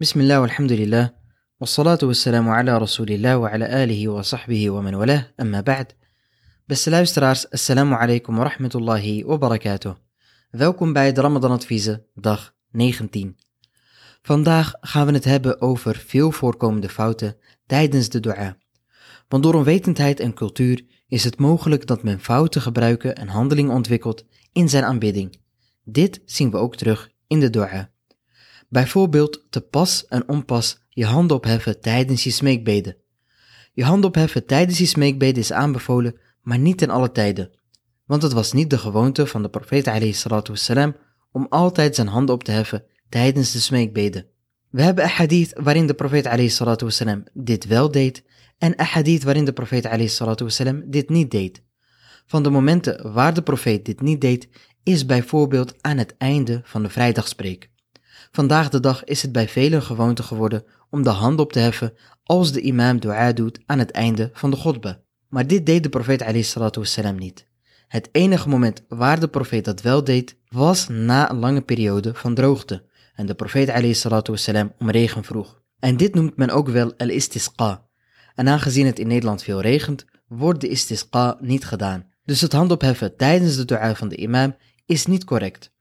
بسم الله والحمد لله والصلاة والسلام على رسول الله وعلى آله وصحبه ومن والاه أما بعد Beste luisteraars, assalamu alaikum wa rahmatullahi wa barakatuh. Welkom bij de Ramadan Adviezen, dag 19. Vandaag gaan we het hebben over veel voorkomende fouten tijdens de dua. Want door onwetendheid en cultuur is het mogelijk dat men fouten gebruiken en handelingen ontwikkelt in zijn aanbidding. Dit zien we ook terug in de dua. Bijvoorbeeld te pas en onpas je handen opheffen tijdens je smeekbeden. Je handen opheffen tijdens je smeekbeden is aanbevolen, maar niet in alle tijden. Want het was niet de gewoonte van de profeet wassalam, om altijd zijn handen op te heffen tijdens de smeekbeden. We hebben een hadith waarin de profeet wassalam, dit wel deed en een hadith waarin de profeet wassalam, dit niet deed. Van de momenten waar de profeet dit niet deed, is bijvoorbeeld aan het einde van de vrijdagspreek. Vandaag de dag is het bij velen gewoonte geworden om de hand op te heffen als de imam dua doet aan het einde van de godbe. Maar dit deed de profeet wassalam, niet. Het enige moment waar de profeet dat wel deed, was na een lange periode van droogte en de profeet wassalam, om regen vroeg. En dit noemt men ook wel al-istisqa. En aangezien het in Nederland veel regent, wordt de istisqa niet gedaan. Dus het hand opheffen tijdens de dua van de imam is niet correct.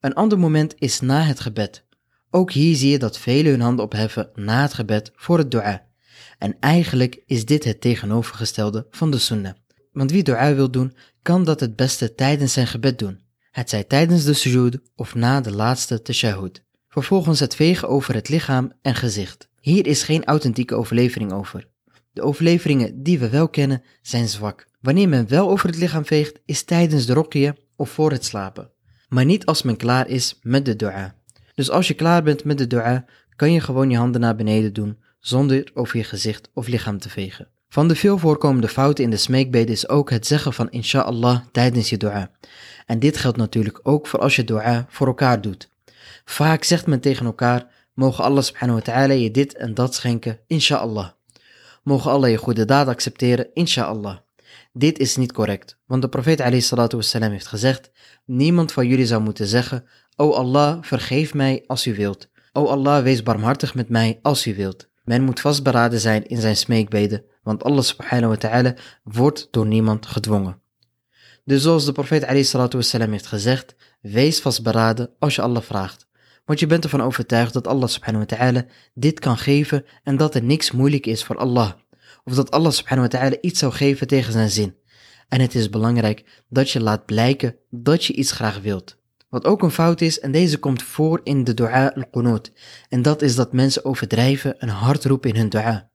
Een ander moment is na het gebed. Ook hier zie je dat velen hun handen opheffen na het gebed voor het dua. En eigenlijk is dit het tegenovergestelde van de sunnah. Want wie dua wil doen, kan dat het beste tijdens zijn gebed doen. Het zij tijdens de sujud of na de laatste tashahud. Vervolgens het vegen over het lichaam en gezicht. Hier is geen authentieke overlevering over. De overleveringen die we wel kennen zijn zwak. Wanneer men wel over het lichaam veegt, is tijdens de rokje of voor het slapen maar niet als men klaar is met de dua. Dus als je klaar bent met de dua, kan je gewoon je handen naar beneden doen, zonder over je gezicht of lichaam te vegen. Van de veel voorkomende fouten in de smeekbeden is ook het zeggen van inshallah tijdens je dua. En dit geldt natuurlijk ook voor als je dua voor elkaar doet. Vaak zegt men tegen elkaar, mogen Allah subhanahu wa ta'ala je dit en dat schenken, inshallah. Mogen Allah je goede daad accepteren, inshallah. Dit is niet correct, want de profeet heeft gezegd, niemand van jullie zou moeten zeggen, O Allah, vergeef mij als u wilt. O Allah, wees barmhartig met mij als u wilt. Men moet vastberaden zijn in zijn smeekbeden, want Allah subhanahu wa ta'ala wordt door niemand gedwongen. Dus zoals de profeet heeft gezegd, wees vastberaden als je Allah vraagt. Want je bent ervan overtuigd dat Allah subhanahu wa ta'ala dit kan geven en dat er niks moeilijk is voor Allah of dat Allah subhanahu wa ta'ala iets zou geven tegen zijn zin. En het is belangrijk dat je laat blijken dat je iets graag wilt. Wat ook een fout is, en deze komt voor in de dua al-qunut. En dat is dat mensen overdrijven en hard roepen in hun dua.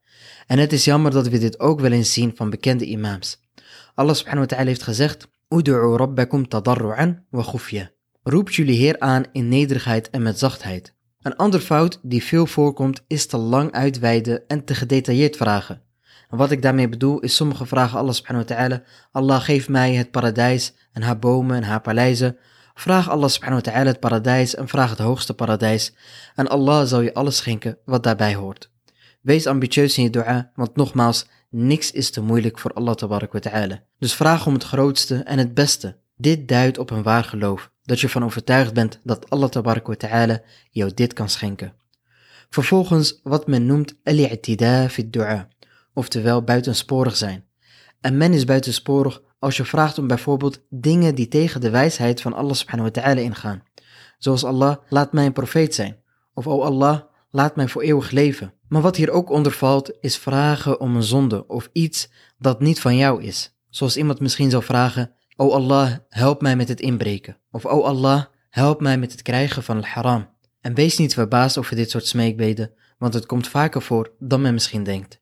En het is jammer dat we dit ook wel eens zien van bekende imams. Allah subhanahu wa ta'ala heeft gezegd, Udu'u rabbakum tadarru'an wa khufya. Roep jullie Heer aan in nederigheid en met zachtheid. Een ander fout die veel voorkomt is te lang uitweiden en te gedetailleerd vragen. Wat ik daarmee bedoel is sommige vragen Allah subhanahu wa ta'ala, Allah geef mij het paradijs en haar bomen en haar paleizen. Vraag Allah subhanahu wa ta'ala het paradijs en vraag het hoogste paradijs. En Allah zal je alles schenken wat daarbij hoort. Wees ambitieus in je dua, want nogmaals, niks is te moeilijk voor Allah wa ta'ala. Dus vraag om het grootste en het beste. Dit duidt op een waar geloof, dat je van overtuigd bent dat Allah wa ta'ala jou dit kan schenken. Vervolgens wat men noemt al-i'tida fi dua oftewel buitensporig zijn. En men is buitensporig als je vraagt om bijvoorbeeld dingen die tegen de wijsheid van Allah subhanahu wa ta'ala ingaan. Zoals Allah, laat mij een profeet zijn. Of O Allah, laat mij voor eeuwig leven. Maar wat hier ook onder valt, is vragen om een zonde of iets dat niet van jou is. Zoals iemand misschien zou vragen, O Allah, help mij met het inbreken. Of O Allah, help mij met het krijgen van al-haram. En wees niet verbaasd over dit soort smeekbeden, want het komt vaker voor dan men misschien denkt.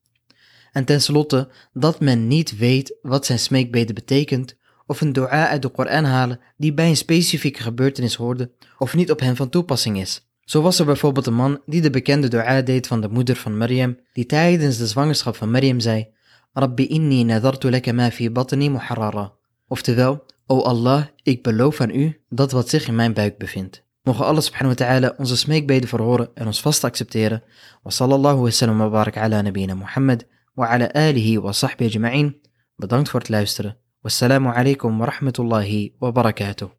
En tenslotte dat men niet weet wat zijn smeekbeden betekent, of een dua uit de Koran halen die bij een specifieke gebeurtenis hoorde of niet op hen van toepassing is. Zo was er bijvoorbeeld een man die de bekende dua deed van de moeder van Maryam, die tijdens de zwangerschap van Maryam zei, Rabbi inni nadartu laka ma fi batni muharrara. Oftewel, O Allah, ik beloof aan u dat wat zich in mijn buik bevindt. Mogen Allah subhanahu wa ta'ala onze smeekbeden verhoren en ons vast accepteren. Wa sallallahu wa sallam wa barak ala nabina Muhammad. وعلى آله وصحبه أجمعين. بدانكت فورت لايفستر والسلام عليكم ورحمة الله وبركاته.